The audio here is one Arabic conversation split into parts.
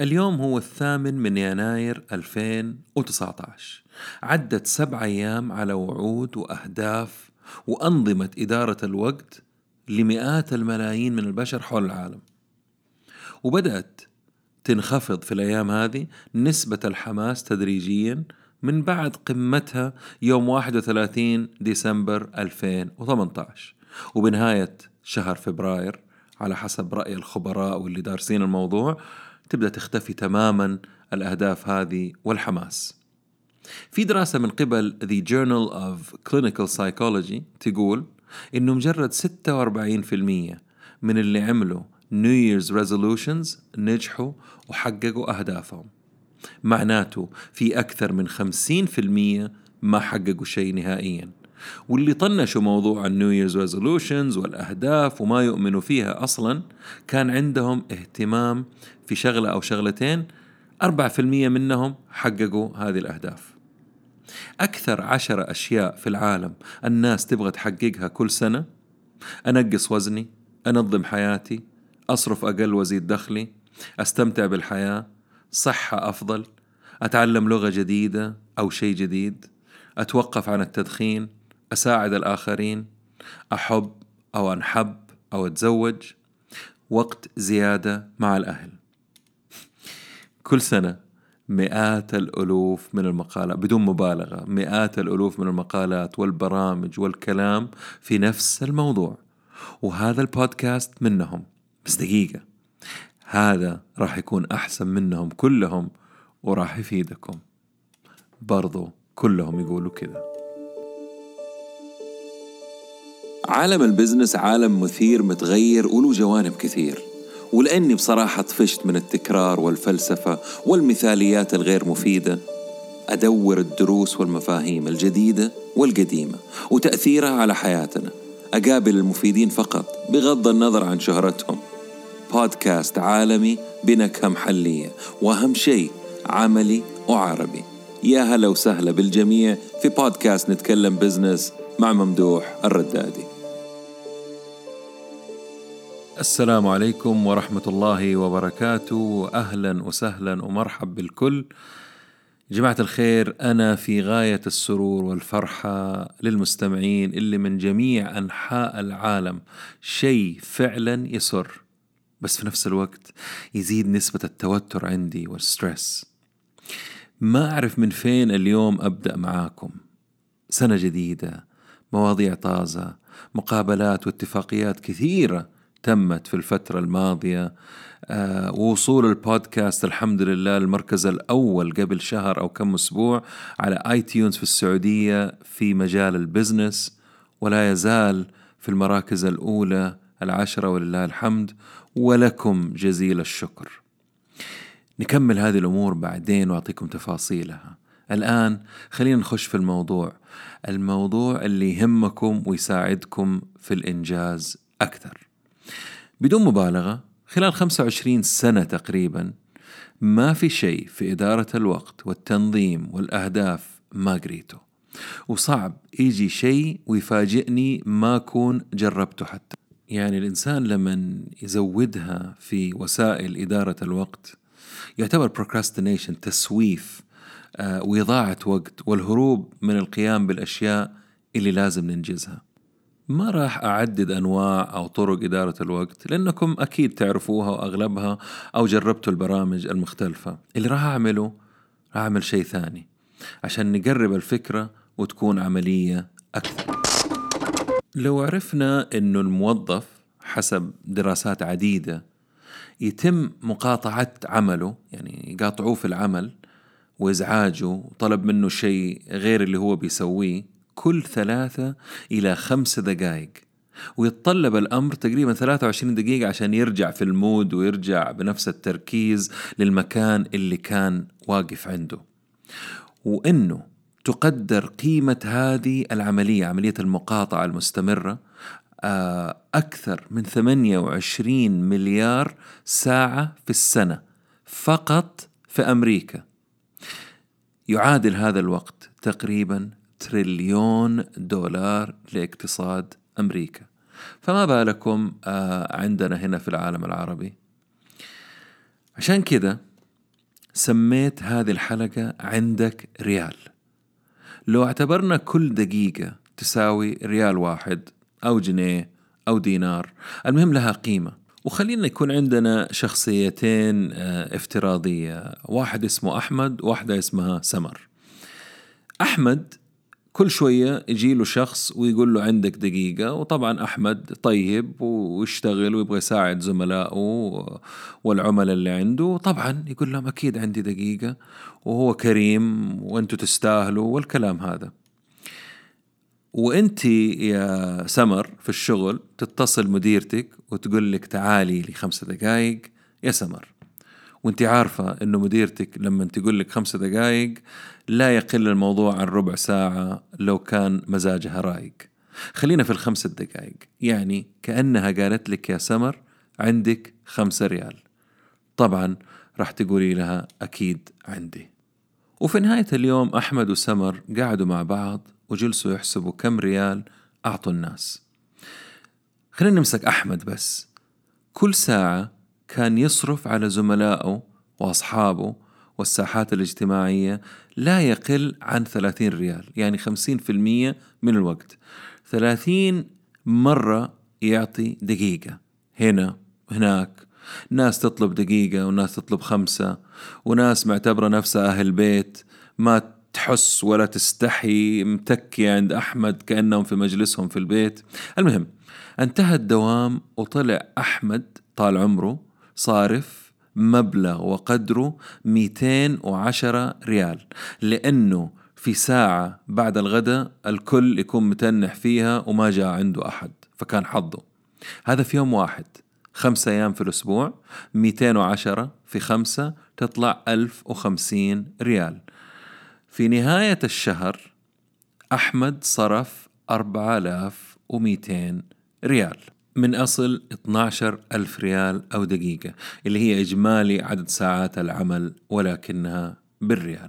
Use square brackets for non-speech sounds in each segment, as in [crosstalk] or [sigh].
اليوم هو الثامن من يناير 2019 عدت سبع أيام على وعود وأهداف وأنظمة إدارة الوقت لمئات الملايين من البشر حول العالم. وبدأت تنخفض في الأيام هذه نسبة الحماس تدريجيا من بعد قمتها يوم 31 ديسمبر 2018 وبنهاية شهر فبراير على حسب رأي الخبراء واللي دارسين الموضوع تبدأ تختفي تماما الأهداف هذه والحماس. في دراسة من قبل The Journal of Clinical Psychology تقول إنه مجرد 46% من اللي عملوا New Year's Resolutions نجحوا وحققوا أهدافهم. معناته في أكثر من 50% ما حققوا شيء نهائيا. واللي طنشوا موضوع ال New Year's resolutions والأهداف وما يؤمنوا فيها أصلا كان عندهم اهتمام في شغلة أو شغلتين 4% منهم حققوا هذه الأهداف. أكثر عشرة أشياء في العالم الناس تبغى تحققها كل سنة. أنقص وزني أنظم حياتي أصرف أقل وأزيد دخلي أستمتع بالحياة صحة أفضل أتعلم لغة جديدة أو شيء جديد أتوقف عن التدخين أساعد الآخرين أحب أو أنحب أو أتزوج وقت زيادة مع الأهل. كل سنة مئات الألوف من المقالات بدون مبالغة مئات الألوف من المقالات والبرامج والكلام في نفس الموضوع. وهذا البودكاست منهم. بس دقيقة. هذا راح يكون أحسن منهم كلهم وراح يفيدكم. برضو كلهم يقولوا كذا. عالم البزنس عالم مثير متغير وله جوانب كثير. ولأني بصراحة طفشت من التكرار والفلسفة والمثاليات الغير مفيدة أدور الدروس والمفاهيم الجديدة والقديمة وتأثيرها على حياتنا. أقابل المفيدين فقط بغض النظر عن شهرتهم. بودكاست عالمي بنكهة محلية وأهم شيء عملي وعربي. يا هلا وسهلا بالجميع في بودكاست نتكلم بزنس مع ممدوح الردادي. السلام عليكم ورحمة الله وبركاته. أهلا وسهلا ومرحب بالكل. جماعة الخير أنا في غاية السرور والفرحة للمستمعين اللي من جميع أنحاء العالم شيء فعلا يسر بس في نفس الوقت يزيد نسبة التوتر عندي وال stress. ما أعرف من فين اليوم أبدأ معاكم. سنة جديدة مواضيع طازة مقابلات واتفاقيات كثيرة تمت في الفترة الماضية آه ووصول البودكاست الحمد لله المركز الأول قبل شهر أو كم أسبوع على iTunes في السعودية في مجال ال business ولا يزال في المراكز الأولى العشرة ولله الحمد ولكم جزيل الشكر. نكمل هذه الأمور بعدين وأعطيكم تفاصيلها. الآن خلينا نخش في الموضوع الموضوع اللي يهمكم ويساعدكم في الإنجاز أكثر. بدون مبالغة خلال 25 سنة تقريبا ما في شيء في إدارة الوقت والتنظيم والأهداف ما قريته وصعب يجي شيء ويفاجئني ما أكون جربته حتى. يعني الإنسان لما يزودها في وسائل إدارة الوقت يعتبر procrastination تسويف آه، وإضاعة وقت والهروب من القيام بالأشياء اللي لازم ننجزها. ما راح أعدد أنواع أو طرق إدارة الوقت لأنكم أكيد تعرفوها وأغلبها أو جربتوا البرامج المختلفة. اللي راح أعمله راح أعمل شيء ثاني عشان نقرب الفكرة وتكون عملية أكثر. لو عرفنا أنه الموظف حسب دراسات عديدة يتم مقاطعة عمله يعني يقاطعوه في العمل وإزعاجه وطلب منه شيء غير اللي هو بيسويه كل ثلاثة إلى خمس دقائق. ويتطلب الأمر تقريبا 23 دقيقة عشان يرجع في المود ويرجع بنفس التركيز للمكان اللي كان واقف عنده. وإنه تقدر قيمة هذه العملية عملية المقاطعة المستمرة آه، أكثر من 28 مليار ساعة في السنة فقط في أمريكا. يعادل هذا الوقت تقريبا تريليون دولار لاقتصاد أمريكا. فما بالكم آه، عندنا هنا في العالم العربي. عشان كذا سميت هذه الحلقة عندك ريال. لو اعتبرنا كل دقيقة تساوي ريال واحد أو جنيه أو دينار المهم لها قيمة. وخلينا يكون عندنا شخصيتين آه، افتراضية. واحد اسمه أحمد واحدة اسمها سمر. أحمد كل شوية يجي له شخص ويقول له عندك دقيقة وطبعا أحمد طيب ويشتغل ويبغى يساعد زملائه والعملاء اللي عنده طبعا يقول لهم أكيد عندي دقيقة وهو كريم وأنتوا تستاهلوا والكلام هذا. وأنت يا سمر في الشغل تتصل مديرتك وتقول لك تعالي لي خمسة دقايق يا سمر. وانت عارفة إنه مديرتك لما تقول لك خمسة دقايق لا يقل الموضوع عن ربع ساعة لو كان مزاجها رايق. خلينا في الخمسة دقايق. يعني كأنها قالت لك يا سمر عندك خمسة ريال. طبعا راح تقولي لها أكيد عندي. وفي نهاية اليوم أحمد وسمر قعدوا مع بعض وجلسوا يحسبوا كم ريال أعطوا الناس. خلينا نمسك أحمد بس. كل ساعة كان يصرف على زملائه وأصحابه والساحات الاجتماعية لا يقل عن 30 ريال يعني 50% من الوقت. 30 مرة يعطي دقيقة. هنا هناك. ناس تطلب دقيقة وناس تطلب خمسة. وناس معتبرة نفسها أهل بيت ما تحس ولا تستحي متكي عند أحمد كأنهم في مجلسهم في البيت. المهم انتهى الدوام وطلع أحمد طال عمره صارف مبلغ وقدره 210 ريال لأنه في ساعة بعد الغداء الكل يكون متنح فيها وما جاء عنده أحد فكان حظه. هذا في يوم واحد خمسة أيام في الأسبوع 210 في خمسة تطلع 1050 ريال. في نهاية الشهر أحمد صرف 4200 ريال. من أصل 12 ألف ريال أو دقيقة اللي هي إجمالي عدد ساعات العمل ولكنها بالريال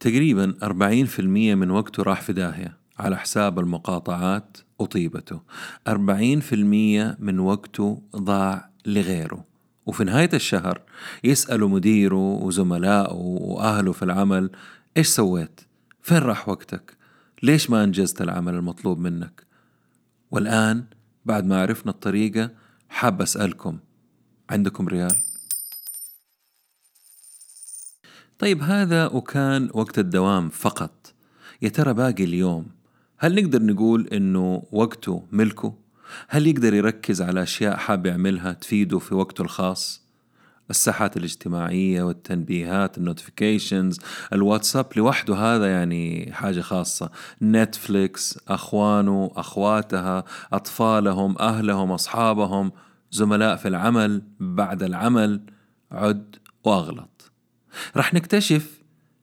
تقريبا 40% من وقته راح في داهية على حساب المقاطعات وطيبته 40% من وقته ضاع لغيره وفي نهاية الشهر يسألوا مديره وزملائه وأهله في العمل إيش سويت؟ فين راح وقتك؟ ليش ما أنجزت العمل المطلوب منك؟ والآن بعد ما عرفنا الطريقة حاب أسألكم عندكم ريال؟ طيب هذا وكان وقت الدوام فقط يا ترى باقي اليوم هل نقدر نقول إنه وقته ملكه؟ هل يقدر يركز على أشياء حاب يعملها تفيده في وقته الخاص؟ الساحات الاجتماعية والتنبيهات النوتيفيكيشنز الواتساب لوحده هذا يعني حاجة خاصة. نتفليكس أخوانه أخواتها أطفالهم أهلهم أصحابهم زملاء في العمل بعد العمل عد وأغلط. رح نكتشف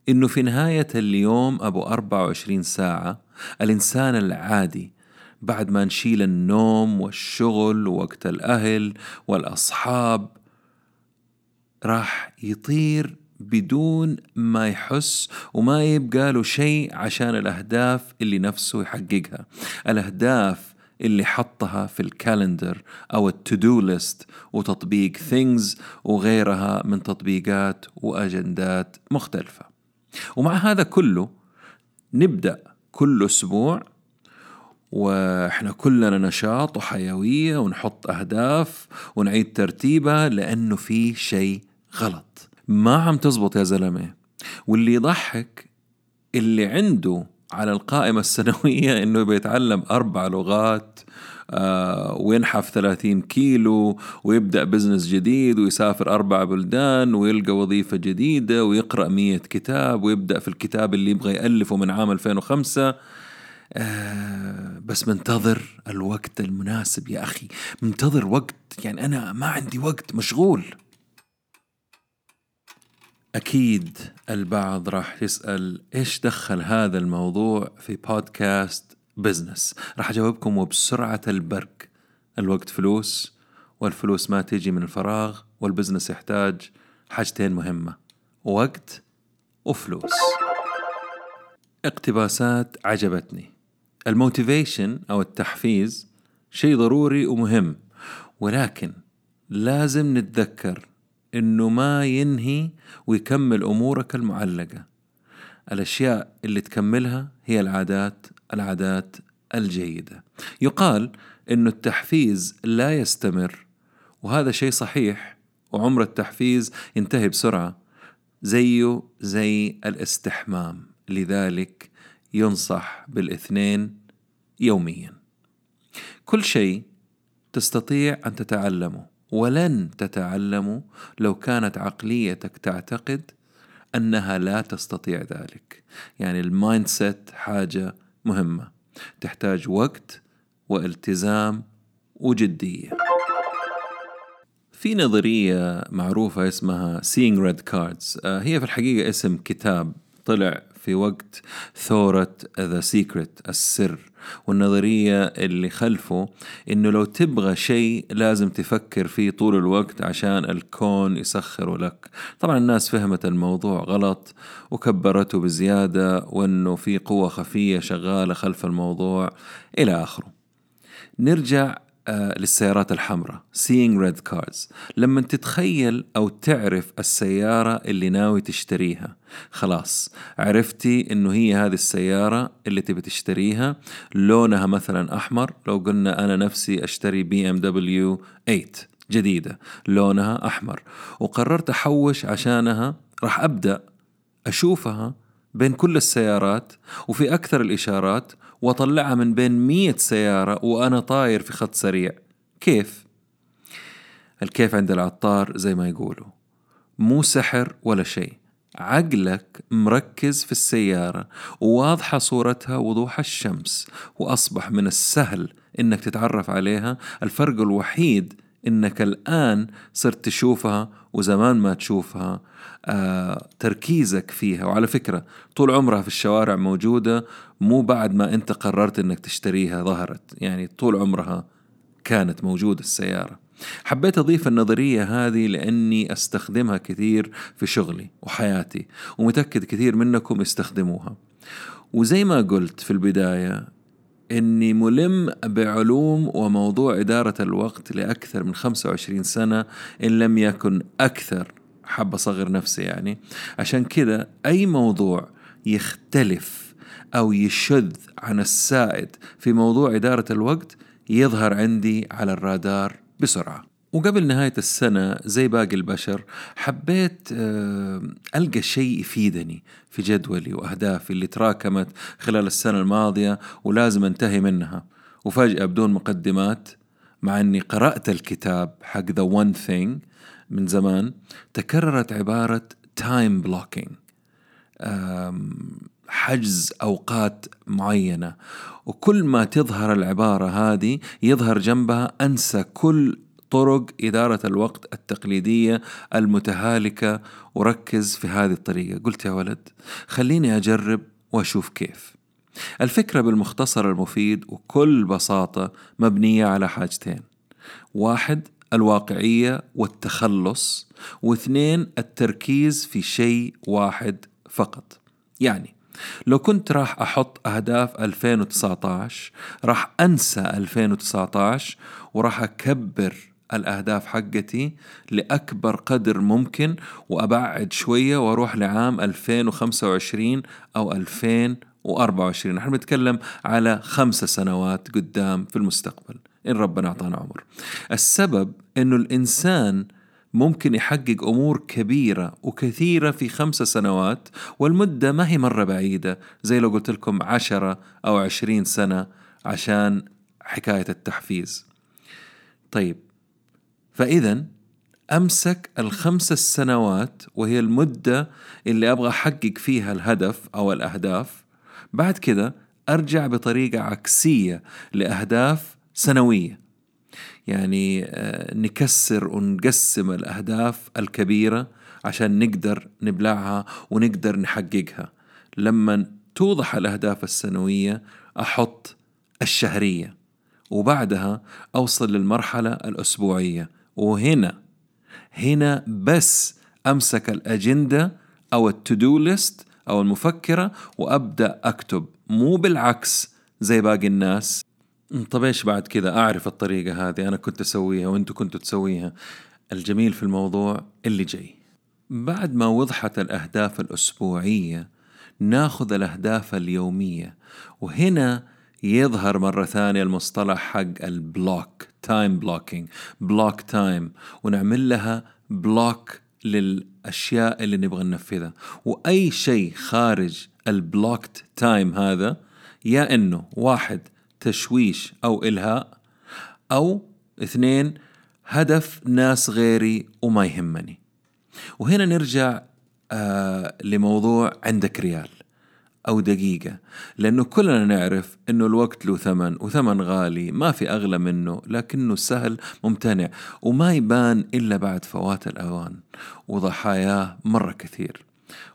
إنه في نهاية اليوم أبو 24 ساعة الإنسان العادي بعد ما نشيل النوم والشغل ووقت الأهل والأصحاب راح يطير بدون ما يحس وما يبقى له شيء عشان الأهداف اللي نفسه يحققها. الأهداف اللي حطها في ال calendar أو ال to-do list وتطبيق Things وغيرها من تطبيقات وأجندات مختلفة. ومع هذا كله نبدأ كل أسبوع وإحنا كلنا نشاط وحيوية ونحط أهداف ونعيد ترتيبها لأنه في شيء غلط. ما عم تزبط يا زلمة. واللي يضحك اللي عنده على القائمة السنوية [laughs] إنه بيتعلم أربع لغات آه وينحف 30 كيلو ويبدأ بزنس جديد ويسافر أربع بلدان ويلقى وظيفة جديدة ويقرأ مية كتاب ويبدأ في الكتاب اللي يبغى يألفه من عام 2005 آه بس منتظر الوقت المناسب يا أخي. منتظر وقت يعني أنا ما عندي وقت مشغول. أكيد البعض راح يسأل إيش دخل هذا الموضوع في بودكاست business راح أجاوبكم وبسرعة البرق. الوقت فلوس والفلوس ما تيجي من الفراغ وال business يحتاج حاجتين مهمة وقت وفلوس. اقتباسات عجبتني. ال motivation أو التحفيز شيء ضروري ومهم ولكن لازم نتذكر إنه ما ينهي ويكمل أمورك المعلقة. الأشياء اللي تكملها هي العادات العادات الجيدة. يقال إنه التحفيز لا يستمر وهذا شيء صحيح وعمر التحفيز ينتهي بسرعة. زيه زي الاستحمام لذلك ينصح بالاثنين يوميا. كل شيء تستطيع أن تتعلمه. ولن تتعلمه لو كانت عقليتك تعتقد أنها لا تستطيع ذلك. يعني ال mindset حاجة مهمة. تحتاج وقت والتزام وجدية. في نظرية معروفة اسمها seeing red cars. آه، هي في الحقيقة اسم كتاب طلع في وقت ثورة The Secret السر. والنظرية اللي خلفه إنه لو تبغى شيء لازم تفكر فيه طول الوقت عشان الكون يسخره لك. طبعا الناس فهمت الموضوع غلط وكبرته بزيادة وإنه في قوة خفية شغالة خلف الموضوع إلى آخره. نرجع للسيارات الحمراء. Seeing red cars. لما تتخيل أو تعرف السيارة اللي ناوي تشتريها. خلاص عرفتي إنه هي هذه السيارة اللي تبي تشتريها. لونها مثلا أحمر. لو قلنا أنا نفسي أشتري BMW 8 جديدة. لونها أحمر. وقررت أحوش عشانها. راح أبدأ أشوفها بين كل السيارات وفي أكثر الإشارات وأطلعها من بين مية سيارة وأنا طاير في خط سريع. كيف؟ الكيف عند العطار زي ما يقولوا. مو سحر ولا شيء. عقلك مركز في السيارة وواضحة صورتها وضوح الشمس وأصبح من السهل إنك تتعرف عليها. الفرق الوحيد إنك الآن صرت تشوفها وزمان ما تشوفها آه تركيزك فيها. وعلى فكرة طول عمرها في الشوارع موجودة مو بعد ما أنت قررت أنك تشتريها ظهرت. يعني طول عمرها كانت موجودة السيارة. حبيت أضيف النظرية هذه لأني أستخدمها كثير في شغلي وحياتي ومتأكد كثير منكم يستخدموها. وزي ما قلت في البداية إني ملم بعلوم وموضوع إدارة الوقت لأكثر من 25 سنة إن لم يكن أكثر. حاب أصغر نفسي يعني. عشان كذا أي موضوع يختلف أو يشذ عن السائد في موضوع إدارة الوقت يظهر عندي على الرادار بسرعة. وقبل نهاية السنة زي باقي البشر حبيت آه، ألقى شيء يفيدني في جدولي وأهدافي اللي تراكمت خلال السنة الماضية ولازم أنتهي منها. وفجأة بدون مقدمات مع أني قرأت الكتاب حق The One Thing من زمان تكررت عبارة time blocking حجز أوقات معينة. وكل ما تظهر العبارة هذه يظهر جنبها أنسى كل طرق إدارة الوقت التقليدية المتهالكة وركز في هذه الطريقة. قلت يا ولد خليني أجرب وأشوف كيف. الفكرة بالمختصر المفيد وكل بساطة مبنية على حاجتين. واحد الواقعية والتخلص واثنين التركيز في شيء واحد فقط. يعني لو كنت راح أحط أهداف 2019 راح أنسى 2019 وراح أكبر الأهداف حقتي لأكبر قدر ممكن وأبعد شوية وأروح لعام 2025 أو 2024 نحن نتكلم على خمسة سنوات قدام في المستقبل. إن ربنا أعطانا عمر. السبب أنه الإنسان ممكن يحقق أمور كبيرة وكثيرة في خمسة سنوات والمدة ما هي مرة بعيدة زي لو قلت لكم عشرة أو عشرين سنة عشان حكاية التحفيز. طيب فإذا أمسك الخمس السنوات وهي المدة اللي أبغى أحقق فيها الهدف أو الأهداف. بعد كده أرجع بطريقة عكسية لأهداف سنوية. يعني آه، نكسر ونقسم الأهداف الكبيرة عشان نقدر نبلعها ونقدر نحققها. لما توضح الأهداف السنوية أحط الشهرية وبعدها أوصل للمرحلة الأسبوعية. وهنا. هنا بس أمسك الأجندة أو ال to-do list أو المفكرة وأبدأ أكتب. مو بالعكس زي باقي الناس. طب إيش بعد كذا؟ أعرف الطريقة هذه أنا كنت أسويها وأنتم كنتوا تسويها. الجميل في الموضوع اللي جاي. بعد ما وضحت الأهداف الأسبوعية ناخذ الأهداف اليومية. وهنا يظهر مرة ثانية المصطلح حق ال block time blocking block time ونعمل لها block للأشياء اللي نبغى ننفذها. وأي شيء خارج ال blocked time هذا يا إنه واحد تشويش أو إلهاء أو اثنين هدف ناس غيري وما يهمني. وهنا نرجع آه لموضوع عندك ريال. أو دقيقة لأنه كلنا نعرف أنه الوقت له ثمن وثمن غالي ما في أغلى منه لكنه سهل ممتنع وما يبان إلا بعد فوات الأوان وضحاياه مرة كثير.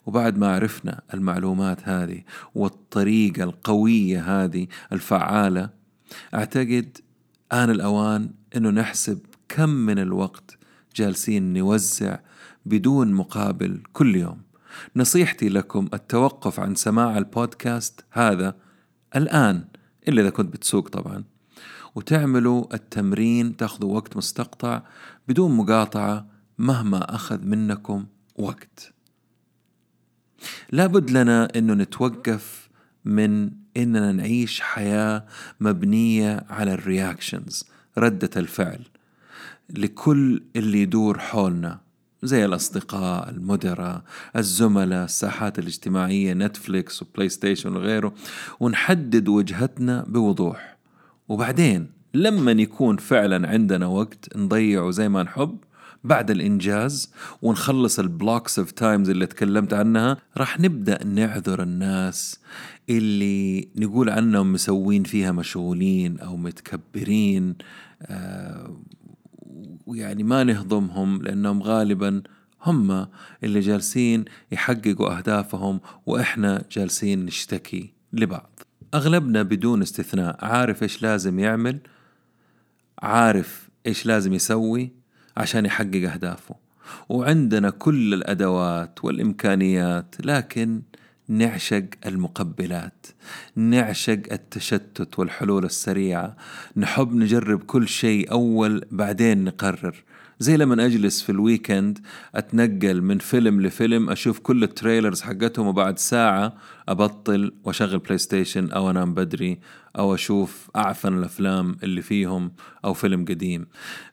وبعد ما عرفنا المعلومات هذه والطريقة القوية هذه الفعالة أعتقد آن الأوان أنه نحسب كم من الوقت جالسين نوزع بدون مقابل كل يوم. نصيحتي لكم التوقف عن سماع البودكاست هذا الآن إلا إذا كنت بتسوق طبعا. وتعملوا التمرين تأخذوا وقت مستقطع بدون مقاطعة مهما أخذ منكم وقت. لابد لنا أنه نتوقف من أننا نعيش حياة مبنية على الرياكشنز ردة الفعل لكل اللي يدور حولنا. زي الأصدقاء المدراء الزملاء الساحات الاجتماعية Netflix و PlayStation وغيره ونحدد وجهتنا بوضوح. وبعدين لما يكون فعلا عندنا وقت نضيعه زي ما نحب بعد الإنجاز ونخلص ال blocks of times اللي تكلمت عنها راح نبدأ نعذر الناس اللي نقول عنهم مسوين فيها مشغولين أو متكبرين آه ويعني ما نهضمهم لأنهم غالبا هم اللي جالسين يحققوا أهدافهم وإحنا جالسين نشتكي لبعض. أغلبنا بدون استثناء عارف إيش لازم يعمل عارف إيش لازم يسوي عشان يحقق أهدافه. وعندنا كل الأدوات والإمكانيات لكن نعشق المقبلات نعشق التشتت والحلول السريعة. نحب نجرب كل شيء أول بعدين نقرر. زي لما أجلس في ال weekend أتنقل من فيلم لفيلم أشوف كل ال trailers حقتهم وبعد ساعة أبطل وأشغل PlayStation أو أنام بدري أو أشوف أعفن الأفلام اللي فيهم أو فيلم قديم.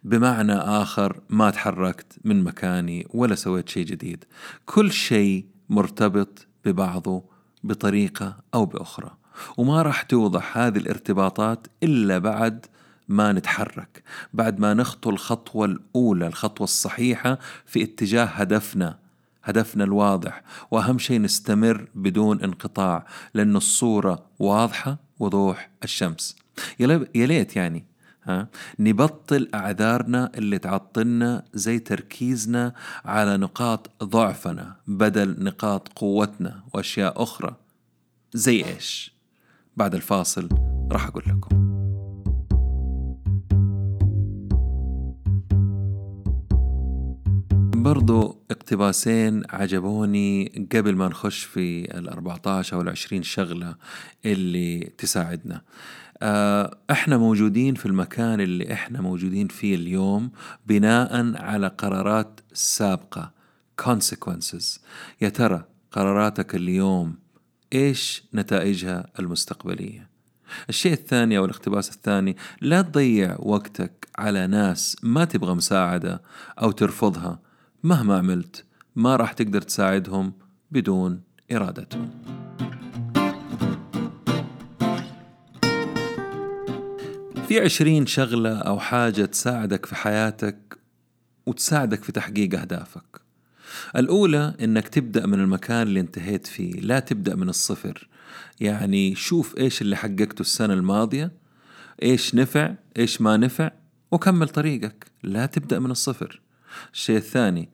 بمعنى آخر ما تحركت من مكاني ولا سويت شيء جديد. كل شيء مرتبط ببعضه بطريقة أو بأخرى. وما راح توضح هذه الارتباطات إلا بعد ما نتحرك بعد ما نخطو الخطوة الأولى الخطوة الصحيحة في اتجاه هدفنا هدفنا الواضح. وأهم شيء نستمر بدون انقطاع لأن الصورة واضحة وضوح الشمس. يا ليت يعني ها؟ نبطل أعذارنا اللي تعطلنا زي تركيزنا على نقاط ضعفنا بدل نقاط قوتنا وأشياء أخرى. زي إيش؟ بعد الفاصل راح أقول لكم. برضو اقتباسين عجبوني قبل ما نخش في ال 14 أو ال 20 شغلة اللي تساعدنا. إحنا موجودين في المكان اللي إحنا موجودين فيه اليوم بناء على قرارات سابقة consequences. يا ترى قراراتك اليوم إيش نتائجها المستقبلية؟ الشيء الثاني أو الاقتباس الثاني لا تضيع وقتك على ناس ما تبغى مساعدة أو ترفضها مهما عملت ما راح تقدر تساعدهم بدون إرادتهم. في عشرين شغلة أو حاجة تساعدك في حياتك وتساعدك في تحقيق أهدافك. الأولى إنك تبدأ من المكان اللي انتهيت فيه لا تبدأ من الصفر. يعني شوف إيش اللي حققته السنة الماضية إيش نفع إيش ما نفع وكمل طريقك. لا تبدأ من الصفر. الشيء الثاني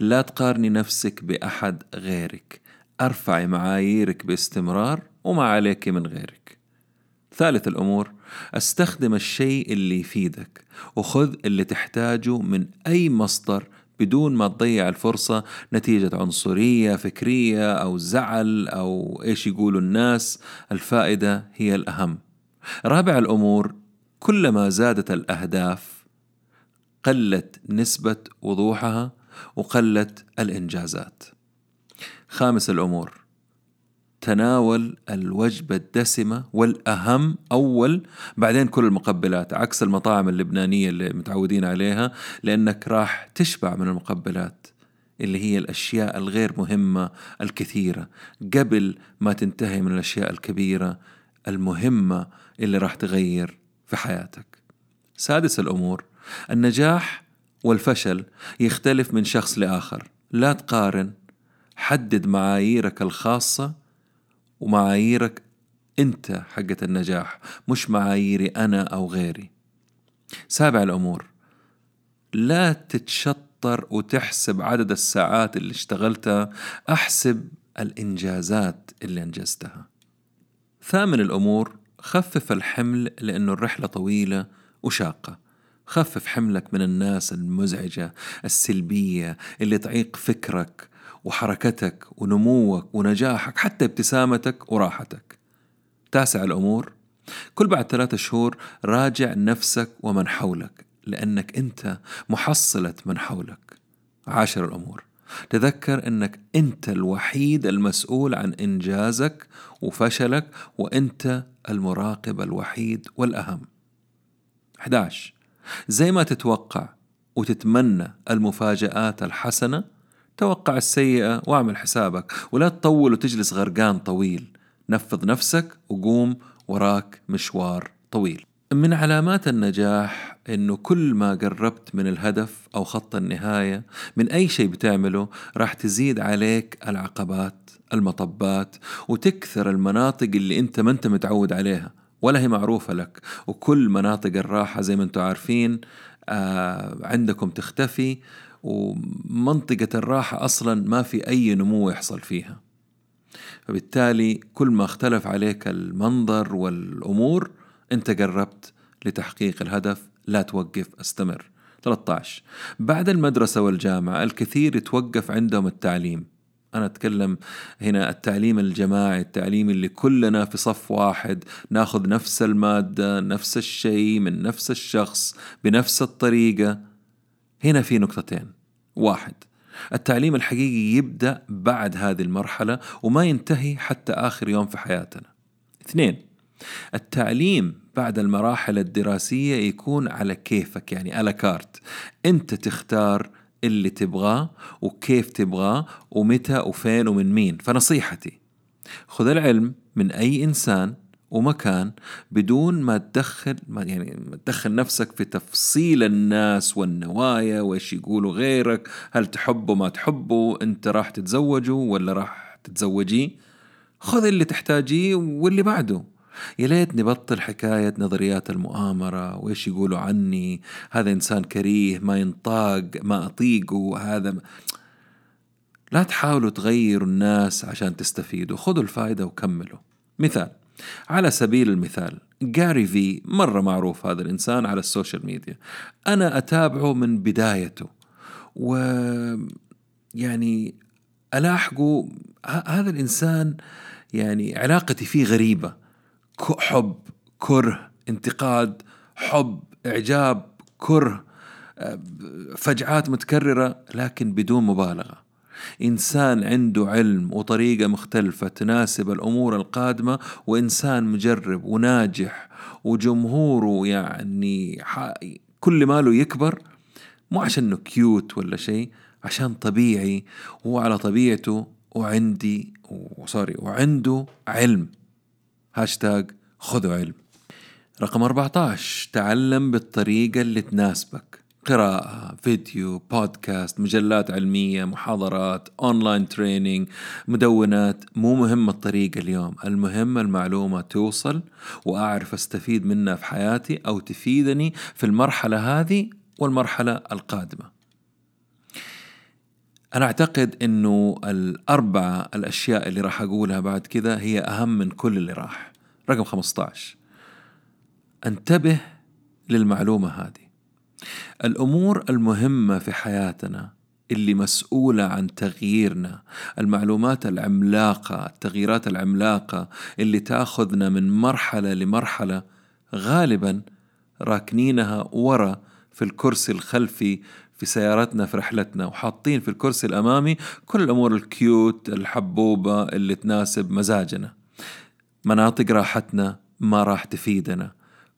لا تقارني نفسك بأحد غيرك. ارفعي معاييرك باستمرار وما عليك من غيرك ثالث الأمور استخدم الشيء اللي يفيدك وخذ اللي تحتاجه من أي مصدر بدون ما تضيع الفرصة نتيجة عنصرية فكرية أو زعل أو إيش يقولوا الناس. الفائدة هي الأهم. رابع الأمور كلما زادت الأهداف قلت نسبة وضوحها وقلت الإنجازات. خامس الأمور تناول الوجبة الدسمة والأهم أول بعدين كل المقبلات عكس المطاعم اللبنانية اللي متعودين عليها لأنك راح تشبع من المقبلات اللي هي الأشياء الغير مهمة الكثيرة قبل ما تنتهي من الأشياء الكبيرة المهمة اللي راح تغير في حياتك. سادس الأمور النجاح والفشل يختلف من شخص لآخر. لا تقارن حدد معاييرك الخاصة ومعاييرك أنت حقة النجاح مش معاييري أنا أو غيري. سابع الأمور. لا تتشطر وتحسب عدد الساعات اللي اشتغلتها أحسب الإنجازات اللي أنجزتها. ثامن الأمور خفف الحمل لأنه الرحلة طويلة وشاقة. خفف حملك من الناس المزعجة السلبية اللي تعيق فكرك. وحركتك ونموك ونجاحك حتى ابتسامتك وراحتك. تاسع الأمور. كل بعد ثلاثة شهور راجع نفسك ومن حولك لأنك أنت محصلة من حولك. عاشر الأمور. تذكر أنك أنت الوحيد المسؤول عن إنجازك وفشلك وأنت المراقب الوحيد والأهم. 11 زي ما تتوقع وتتمنى المفاجآت الحسنة توقع السيئة واعمل حسابك ولا تطول وتجلس غرقان طويل. نفض نفسك وقوم وراك مشوار طويل. من علامات النجاح إنه كل ما قربت من الهدف أو خط النهاية من أي شيء بتعمله راح تزيد عليك العقبات المطبات وتكثر المناطق اللي أنت ما أنت متعود عليها ولا هي معروفة لك. وكل مناطق الراحة زي ما أنتم عارفين آه عندكم تختفي ومنطقة الراحة أصلا ما في أي نمو يحصل فيها. فبالتالي كل ما اختلف عليك المنظر والأمور أنت قربت لتحقيق الهدف لا توقف أستمر. 13 بعد المدرسة والجامعة الكثير يتوقف عندهم التعليم. أنا أتكلم هنا التعليم الجماعي التعليم اللي كلنا في صف واحد ناخذ نفس المادة نفس الشيء من نفس الشخص بنفس الطريقة. هنا في نقطتين. واحد التعليم الحقيقي يبدأ بعد هذه المرحلة وما ينتهي حتى آخر يوم في حياتنا. اثنين التعليم بعد المراحل الدراسية يكون على كيفك يعني على كارت أنت تختار اللي تبغاه وكيف تبغاه ومتى وفين ومن مين. فنصيحتي خذ العلم من أي إنسان ومكان بدون ما تدخل ما يعني ما تدخل نفسك في تفصيل الناس والنوايا وإيش يقولوا غيرك هل تحبه ما تحبه أنت راح تتزوجه ولا راح تتزوجيه؟ خذ اللي تحتاجيه واللي بعده. يا ليت نبطل حكاية نظريات المؤامرة وإيش يقولوا عني هذا إنسان كريه ما ينطاق ما أطيقه هذا لا تحاولوا تغيروا الناس عشان تستفيدوا خذوا الفائدة وكملوا. مثال. على سبيل المثال جاري في مرة معروف هذا الإنسان على السوشيال ميديا. أنا أتابعه من بدايته. و يعني ألاحقه هذا الإنسان يعني علاقتي فيه غريبة. حب كره انتقاد حب إعجاب كره فجعات متكررة لكن بدون مبالغة. إنسان عنده علم وطريقة مختلفة تناسب الأمور القادمة وإنسان مجرب وناجح وجمهوره يعني كل ماله يكبر مو عشانه كيوت ولا شيء عشان طبيعي. هو على طبيعته وعندي sorry وعنده علم. هاشتاج خذوا علم. رقم 14 تعلم بالطريقة اللي تناسبك. قراءة فيديو بودكاست مجلات علمية محاضرات online training مدونات. مو مهم الطريقة اليوم المهم المعلومة توصل وأعرف أستفيد منها في حياتي أو تفيدني في المرحلة هذه والمرحلة القادمة. أنا أعتقد أنه الأربعة الأشياء اللي راح أقولها بعد كذا هي أهم من كل اللي راح. رقم 15 انتبه للمعلومة هذه. الأمور المهمة في حياتنا اللي مسؤولة عن تغييرنا المعلومات العملاقة التغييرات العملاقة اللي تأخذنا من مرحلة لمرحلة غالبا راكنينها ورا في الكرسي الخلفي في سيارتنا في رحلتنا وحاطين في الكرسي الأمامي كل الأمور ال cute الحبوبة اللي تناسب مزاجنا. مناطق راحتنا ما راح تفيدنا.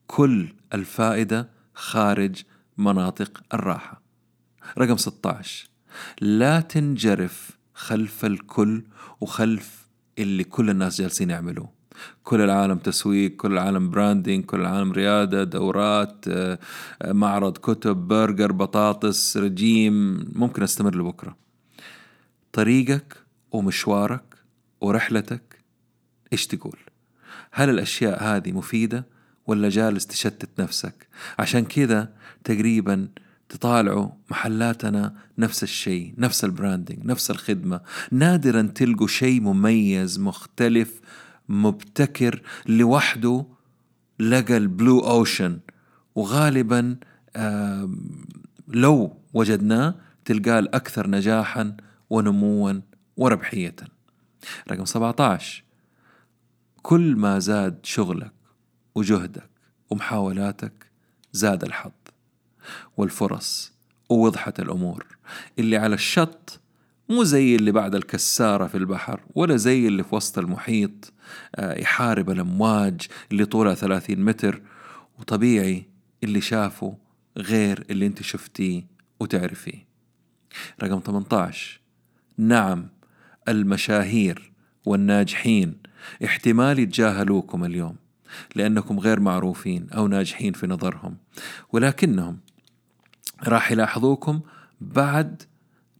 كل الفائدة خارج مناطق الراحة. رقم 16 لا تنجرف خلف الكل وخلف اللي كل الناس جالسين يعملوه. كل العالم تسويق كل العالم branding كل العالم ريادة دورات آه، معرض كتب برجر بطاطس رجيم. ممكن أستمر لبكرة. طريقك ومشوارك ورحلتك إيش تقول؟ هل الأشياء هذه مفيدة؟ ولا جالس تشتت نفسك؟ عشان كذا تقريبا تطالعوا محلاتنا نفس الشيء نفس ال branding نفس الخدمة. نادرا تلقوا شيء مميز مختلف مبتكر لوحده لقى البلو أوشن. وغالبا لو وجدناه تلقاه الأكثر نجاحا ونموا وربحية. رقم 17 كل ما زاد شغلك وجهدك ومحاولاتك زاد الحظ. والفرص ووضحت الأمور. اللي على الشط مو زي اللي بعد الكسارة في البحر ولا زي اللي في وسط المحيط آه، يحارب الأمواج اللي طولها 30 متر. وطبيعي اللي شافه غير اللي انت شفتيه وتعرفيه. رقم 18 نعم المشاهير والناجحين احتمال يتجاهلوكم اليوم. لأنكم غير معروفين أو ناجحين في نظرهم. ولكنهم راح يلاحظوكم بعد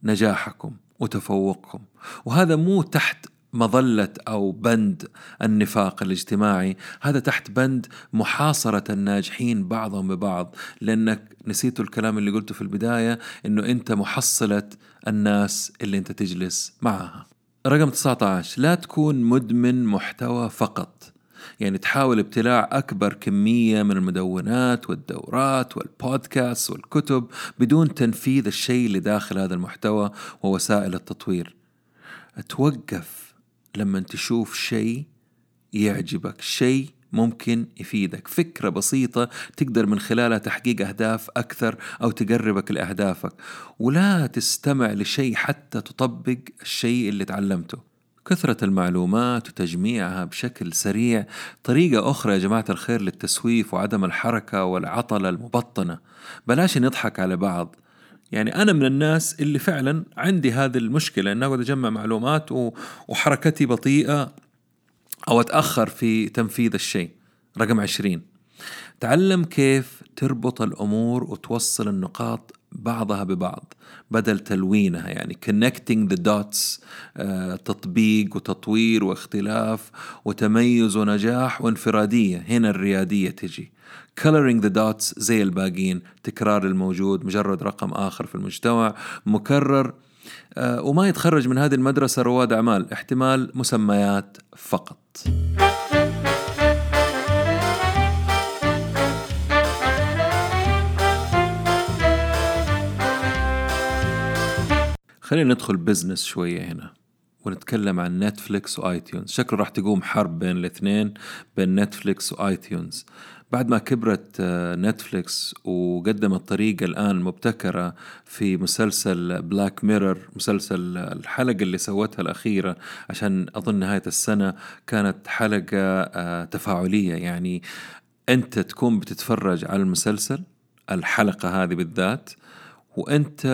نجاحكم وتفوقكم. وهذا مو تحت مظلة أو بند النفاق الاجتماعي. هذا تحت بند محاصرة الناجحين بعضهم ببعض. لأنك نسيتوا الكلام اللي قلته في البداية أنه أنت محصلة الناس اللي أنت تجلس معها. رقم 19 لا تكون مدمن محتوى فقط. يعني تحاول ابتلاع أكبر كمية من المدونات والدورات والبودكاست والكتب بدون تنفيذ الشيء اللي داخل هذا المحتوى ووسائل التطوير. توقف لما تشوف شيء يعجبك شيء ممكن يفيدك. فكرة بسيطة تقدر من خلالها تحقيق أهداف أكثر أو تقربك لأهدافك. ولا تستمع لشيء حتى تطبق الشيء اللي تعلمته. كثرة المعلومات وتجميعها بشكل سريع. طريقة أخرى يا جماعة الخير للتسويف وعدم الحركة والعطلة المبطنة. بلاش نضحك على بعض. يعني أنا من الناس اللي فعلا عندي هذه المشكلة أن أقعد أجمع معلومات وحركتي بطيئة أو أتأخر في تنفيذ الشيء. رقم عشرين. تعلم كيف تربط الأمور وتوصل النقاط بعضها ببعض بدل تلوينها يعني connecting the dots آه، تطبيق وتطوير واختلاف وتميز ونجاح وانفرادية هنا الريادية تجي. Coloring the dots زي الباقين تكرار الموجود مجرد رقم آخر في المجتمع مكرر آه، وما يتخرج من هذه المدرسة رواد أعمال احتمال مسميات فقط. خلينا ندخل business شوية هنا ونتكلم عن Netflix و iTunes شكله راح تقوم حرب بين الاثنين بين Netflix و iTunes بعد ما كبرت آه، Netflix وقدمت طريقة الآن مبتكرة في مسلسل Black Mirror مسلسل الحلقة اللي سوتها الأخيرة عشان أظن نهاية السنة كانت حلقة آه، تفاعلية. يعني أنت تكون بتتفرج على المسلسل الحلقة هذه بالذات وأنت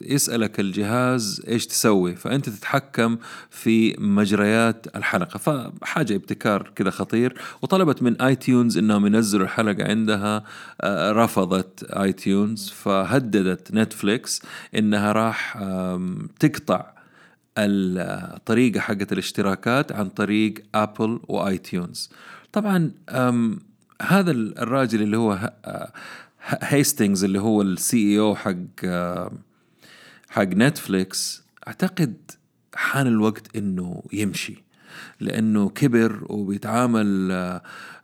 يسألك الجهاز إيش تسوي فأنت تتحكم في مجريات الحلقة. فحاجة ابتكار كذا خطير وطلبت من iTunes إنهم ينزلوا الحلقة عندها آه، رفضت iTunes فهددت Netflix إنها راح تقطع الطريقة حقت الاشتراكات عن طريق Apple و iTunes طبعا هذا الراجل اللي هو آه، Hastings اللي هو ال CEO حق حق Netflix أعتقد حان الوقت إنه يمشي لأنه كبر وبيتعامل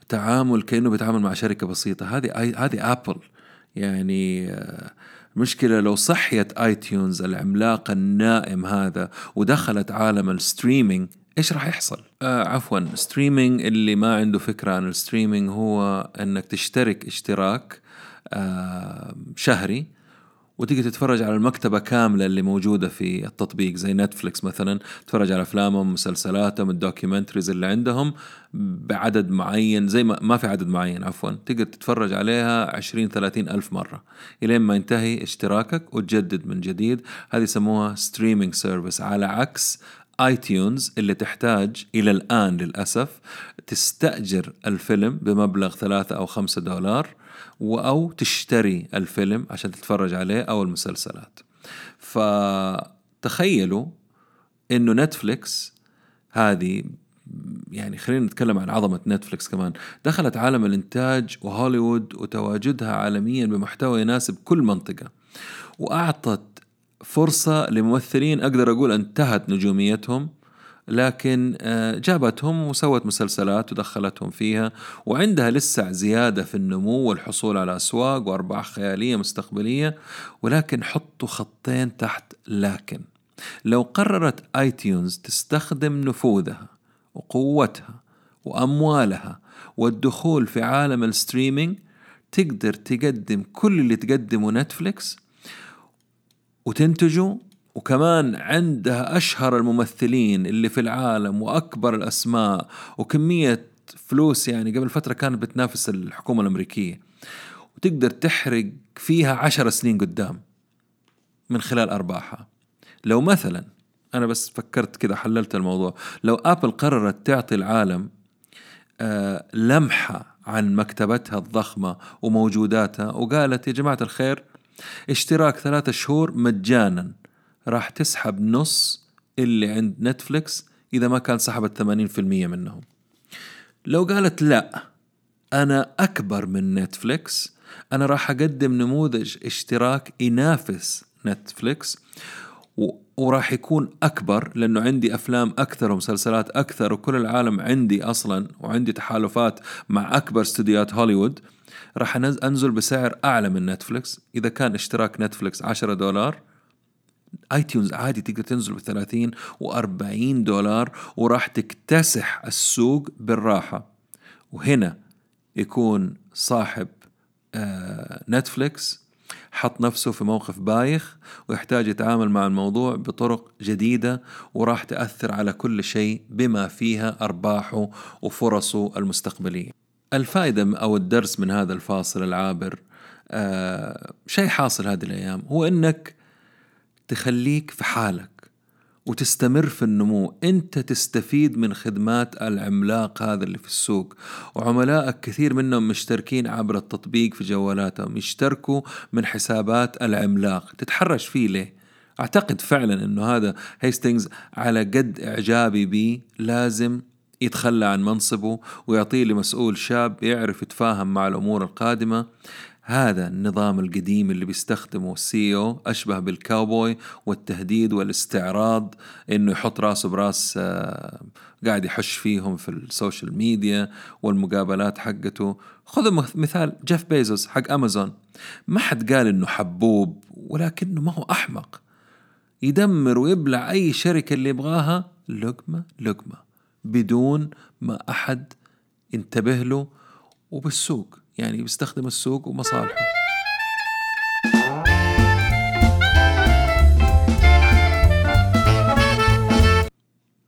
تعامل كأنه بيتعامل مع شركة بسيطة هذه هذه Apple يعني مشكلة لو صحيت iTunes العملاق النائم هذا ودخلت عالم ال streaming إيش راح يحصل؟ آه عفوا streaming اللي ما عنده فكرة عن ال streaming هو إنك تشترك اشتراك آه، شهري وتيجي تتفرج على المكتبة كاملة اللي موجودة في التطبيق زي Netflix مثلا. تتفرج على أفلامهم مسلسلاتهم ال documentaries اللي عندهم بعدد معين زي ما ما في عدد معين عفوا. تقدر تتفرج عليها 20 30 ألف مرة. إلين ما ينتهي اشتراكك وتجدد من جديد. هذه يسموها streaming service على عكس iTunes اللي تحتاج إلى الآن للأسف تستأجر الفيلم بمبلغ ثلاثة أو خمسة دولار. أو تشتري الفيلم عشان تتفرج عليه أو المسلسلات. فتخيلوا إنه نتفليكس هذه يعني خلينا نتكلم عن عظمة نتفليكس كمان دخلت عالم الإنتاج وهوليوود وتواجدها عالميا بمحتوى يناسب كل منطقة وأعطت فرصة لممثلين أقدر أقول انتهت نجوميتهم لكن آه، جابتهم وسوت مسلسلات ودخلتهم فيها وعندها لسه زيادة في النمو والحصول على أسواق وأرباح خيالية مستقبلية ولكن حطوا خطين تحت لكن. لو قررت iTunes تستخدم نفوذها وقوتها وأموالها والدخول في عالم ال streaming تقدر تقدم كل اللي تقدمه Netflix وتنتجه وكمان عندها أشهر الممثلين اللي في العالم وأكبر الأسماء وكمية فلوس يعني قبل فترة كانت بتنافس الحكومة الأمريكية. وتقدر تحرق فيها عشر سنين قدام من خلال أرباحها. لو مثلا أنا بس فكرت كذا حللت الموضوع. لو أبل قررت تعطي العالم آه لمحة عن مكتبتها الضخمة وموجوداتها وقالت يا جماعة الخير اشتراك ثلاثة شهور مجانا. راح تسحب نص اللي عند Netflix إذا ما كان سحبت 80% منهم. لو قالت لا أنا أكبر من Netflix أنا راح أقدم نموذج اشتراك ينافس Netflix وراح يكون أكبر لأنه عندي أفلام أكثر ومسلسلات أكثر وكل العالم عندي أصلا وعندي تحالفات مع أكبر استديوهات هوليوود راح أنزل بسعر أعلى من Netflix إذا كان اشتراك Netflix 10 دولار iTunes عادي تقدر تنزل ب 30 و40 دولار وراح تكتسح السوق بالراحة. وهنا يكون صاحب آه Netflix حط نفسه في موقف بايخ ويحتاج يتعامل مع الموضوع بطرق جديدة وراح تأثر على كل شيء بما فيها أرباحه وفرصه المستقبلية. الفائدة أو الدرس من هذا الفاصل العابر آه شيء حاصل هذه الأيام هو أنك تخليك في حالك وتستمر في النمو. انت تستفيد من خدمات العملاق هذا اللي في السوق. وعملائك كثير منهم مشتركين عبر التطبيق في جوالاتهم. يشتركوا من حسابات العملاق. تتحرش فيه ليه؟ أعتقد فعلا إنه هذا هيستينجز على قد إعجابي به لازم يتخلى عن منصبه ويعطيه لمسؤول شاب يعرف يتفاهم مع الأمور القادمة. هذا النظام القديم اللي بيستخدمه ال CEO أشبه بالكاوبوي والتهديد والاستعراض إنه يحط راسه براس آه، قاعد يحش فيهم في ال social media والمقابلات حقته. خذوا مثال Jeff Bezos حق أمازون. ما حد قال إنه حبوب ولكنه ما هو أحمق. يدمر ويبلع أي شركة اللي يبغاها. لقمة لقمة. بدون ما أحد ينتبه له. وبالسوق يعني بيستخدم السوق ومصالحه.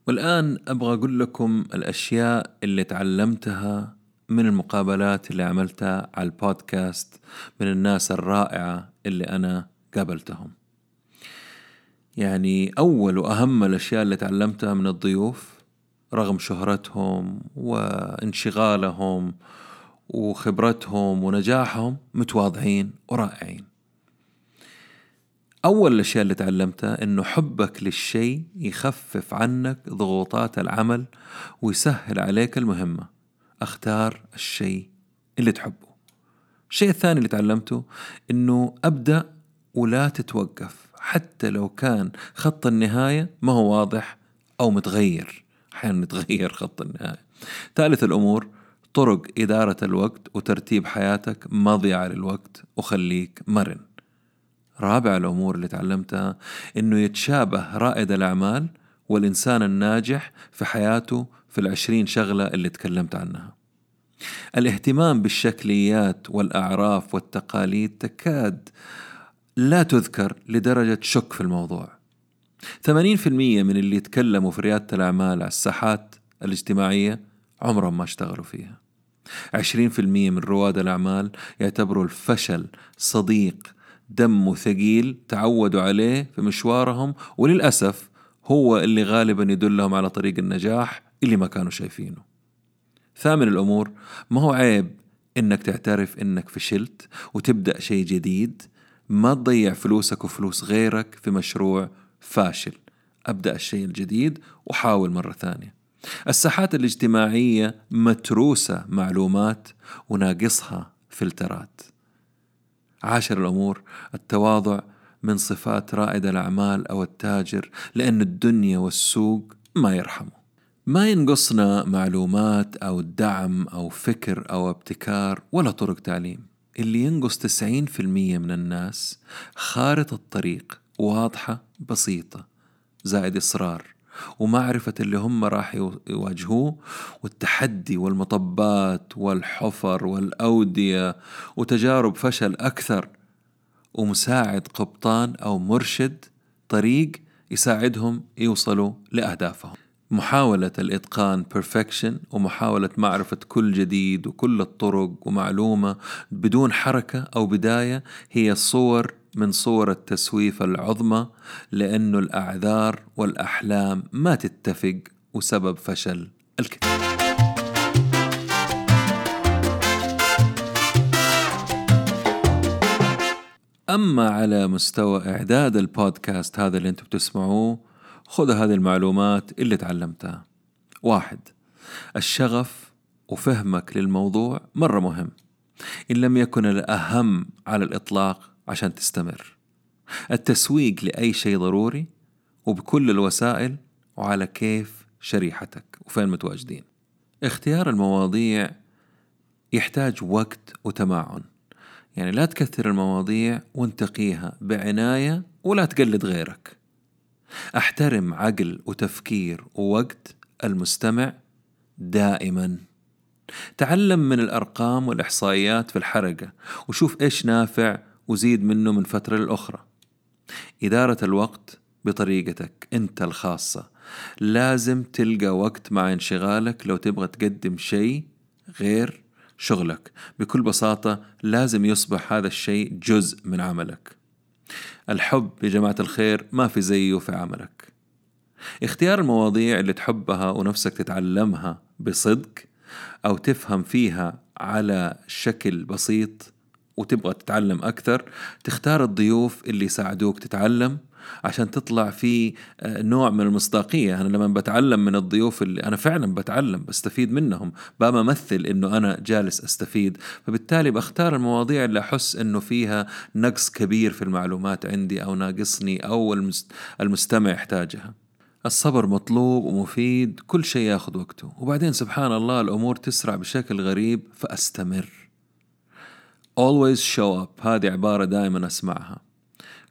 والآن أبغى أقول لكم الأشياء اللي تعلمتها من المقابلات اللي عملتها على البودكاست من الناس الرائعة اللي أنا قابلتهم. يعني أول وأهم الأشياء اللي تعلمتها من الضيوف رغم شهرتهم وانشغالهم وخبرتهم ونجاحهم متواضعين ورائعين. أول الأشياء اللي تعلمتها إنه حبك للشيء يخفف عنك ضغوطات العمل ويسهل عليك المهمة. أختار الشيء اللي تحبه. الشيء الثاني اللي تعلمته إنه أبدأ ولا تتوقف حتى لو كان خط النهاية ما هو واضح أو متغير. أحيانا متغير خط النهاية. ثالث الأمور طرق إدارة الوقت وترتيب حياتك مضيعة للوقت وخليك مرن. رابع الأمور اللي تعلمتها إنه يتشابه رائد الأعمال والإنسان الناجح في حياته في العشرين شغلة اللي تكلمت عنها. الاهتمام بالشكليات والأعراف والتقاليد تكاد لا تذكر لدرجة شك في الموضوع. 80% من اللي يتكلموا في ريادة الأعمال على الساحات الاجتماعية عمرهم ما اشتغلوا فيها. 20% من رواد الأعمال يعتبروا الفشل صديق دمه ثقيل تعودوا عليه في مشوارهم وللأسف هو اللي غالبا يدلهم على طريق النجاح اللي ما كانوا شايفينه. ثامن الأمور ما هو عيب إنك تعترف إنك فشلت وتبدأ شيء جديد؟ ما تضيع فلوسك وفلوس غيرك في مشروع فاشل. أبدأ الشيء الجديد وحاول مرة ثانية. الساحات الاجتماعية متروسة معلومات وناقصها فلترات. عاشر الأمور التواضع من صفات رائد الأعمال أو التاجر لأن الدنيا والسوق ما يرحموا ما ينقصنا معلومات أو دعم أو فكر أو ابتكار ولا طرق تعليم. اللي ينقص 90% من الناس خارطة طريق واضحة بسيطة زائد إصرار. ومعرفة اللي هم راح يواجهوه والتحدي والمطبات والحفر والأودية وتجارب فشل أكثر ومساعد قبطان أو مرشد طريق يساعدهم يوصلوا لأهدافهم. محاولة الإتقان perfection ومحاولة معرفة كل جديد وكل الطرق ومعلومة بدون حركة أو بداية هي صور من صور التسويف العظمى لأنه الأعذار والأحلام ما تتفق وسبب فشل الكتاب أما على مستوى إعداد البودكاست هذا اللي أنتم بتسمعوه خذ هذه المعلومات اللي تعلمتها. واحد الشغف وفهمك للموضوع مرة مهم. إن لم يكن الأهم على الإطلاق عشان تستمر. التسويق لأي شيء ضروري وبكل الوسائل وعلى كيف شريحتك وفين متواجدين. اختيار المواضيع يحتاج وقت وتمعن. يعني لا تكثر المواضيع وانتقيها بعناية ولا تقلد غيرك. أحترم عقل وتفكير ووقت المستمع دائما. تعلم من الأرقام والإحصائيات في الحركة وشوف إيش نافع وزيد منه من فترة للاخرى إدارة الوقت بطريقتك أنت الخاصة. لازم تلقى وقت مع انشغالك لو تبغى تقدم شيء غير شغلك. بكل بساطة لازم يصبح هذا الشيء جزء من عملك. الحب يا جماعة الخير ما في زيه في عملك. اختيار المواضيع اللي تحبها ونفسك تتعلمها بصدق أو تفهم فيها على شكل بسيط وتبغى تتعلم أكثر تختار الضيوف اللي يساعدوك تتعلم عشان تطلع في آه، نوع من المصداقية. أنا لما بتعلم من الضيوف اللي أنا فعلا بتعلم بستفيد منهم بقى أمثل إنه أنا جالس أستفيد. فبالتالي بختار المواضيع اللي أحس إنه فيها نقص كبير في المعلومات عندي أو ناقصني أو المستمع يحتاجها. الصبر مطلوب ومفيد كل شيء ياخذ وقته. وبعدين سبحان الله الأمور تسرع بشكل غريب فأستمر. Always show up. هذه عبارة دائما أسمعها.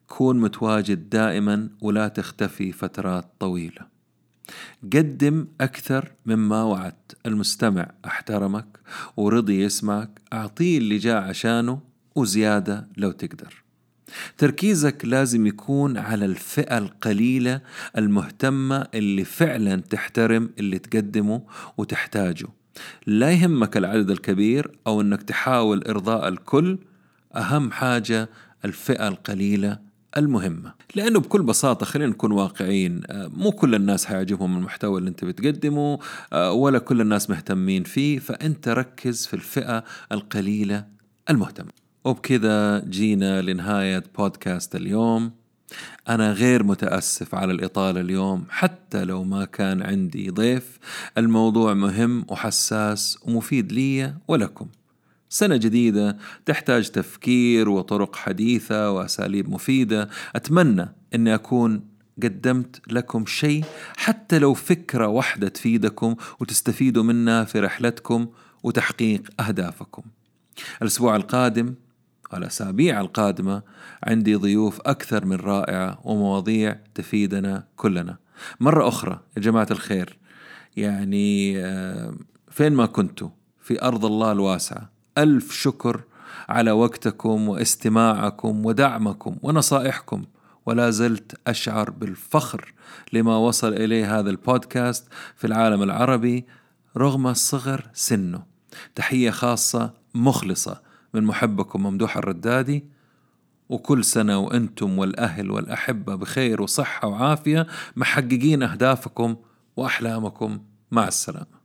كون متواجد دائما ولا تختفي فترات طويلة. قدم أكثر مما وعدت. المستمع أحترمك. ورضي يسمعك أعطيه اللي جاء عشانه وزيادة لو تقدر. تركيزك لازم يكون على الفئة القليلة المهتمة اللي فعلا تحترم اللي تقدمه وتحتاجه. لا يهمك العدد الكبير أو أنك تحاول إرضاء الكل أهم حاجة الفئة القليلة المهمة. لأنه بكل بساطة خلينا نكون واقعيين آه، مو كل الناس حيعجبهم المحتوى اللي أنت بتقدمه آه، ولا كل الناس مهتمين فيه فأنت ركز في الفئة القليلة المهتمة. وبكذا جينا لنهاية بودكاست اليوم. أنا غير متأسف على الإطالة اليوم حتى لو ما كان عندي ضيف. الموضوع مهم وحساس ومفيد لي ولكم. سنة جديدة تحتاج تفكير وطرق حديثة وأساليب مفيدة. أتمنى أني أكون قدمت لكم شيء حتى لو فكرة واحدة تفيدكم وتستفيدوا منها في رحلتكم وتحقيق أهدافكم. الأسبوع القادم والأسابيع القادمة عندي ضيوف أكثر من رائعة ومواضيع تفيدنا كلنا. مرة أخرى يا جماعة الخير يعني آه، فين ما كنتوا في أرض الله الواسعة ألف شكر على وقتكم واستماعكم ودعمكم ونصائحكم. ولا زلت أشعر بالفخر لما وصل إليه هذا البودكاست في العالم العربي رغم صغر سنه. تحية خاصة مخلصة من محبكم ممدوح الردادي وكل سنة وأنتم والأهل والأحبة بخير وصحة وعافية محققين أهدافكم وأحلامكم. مع السلامة.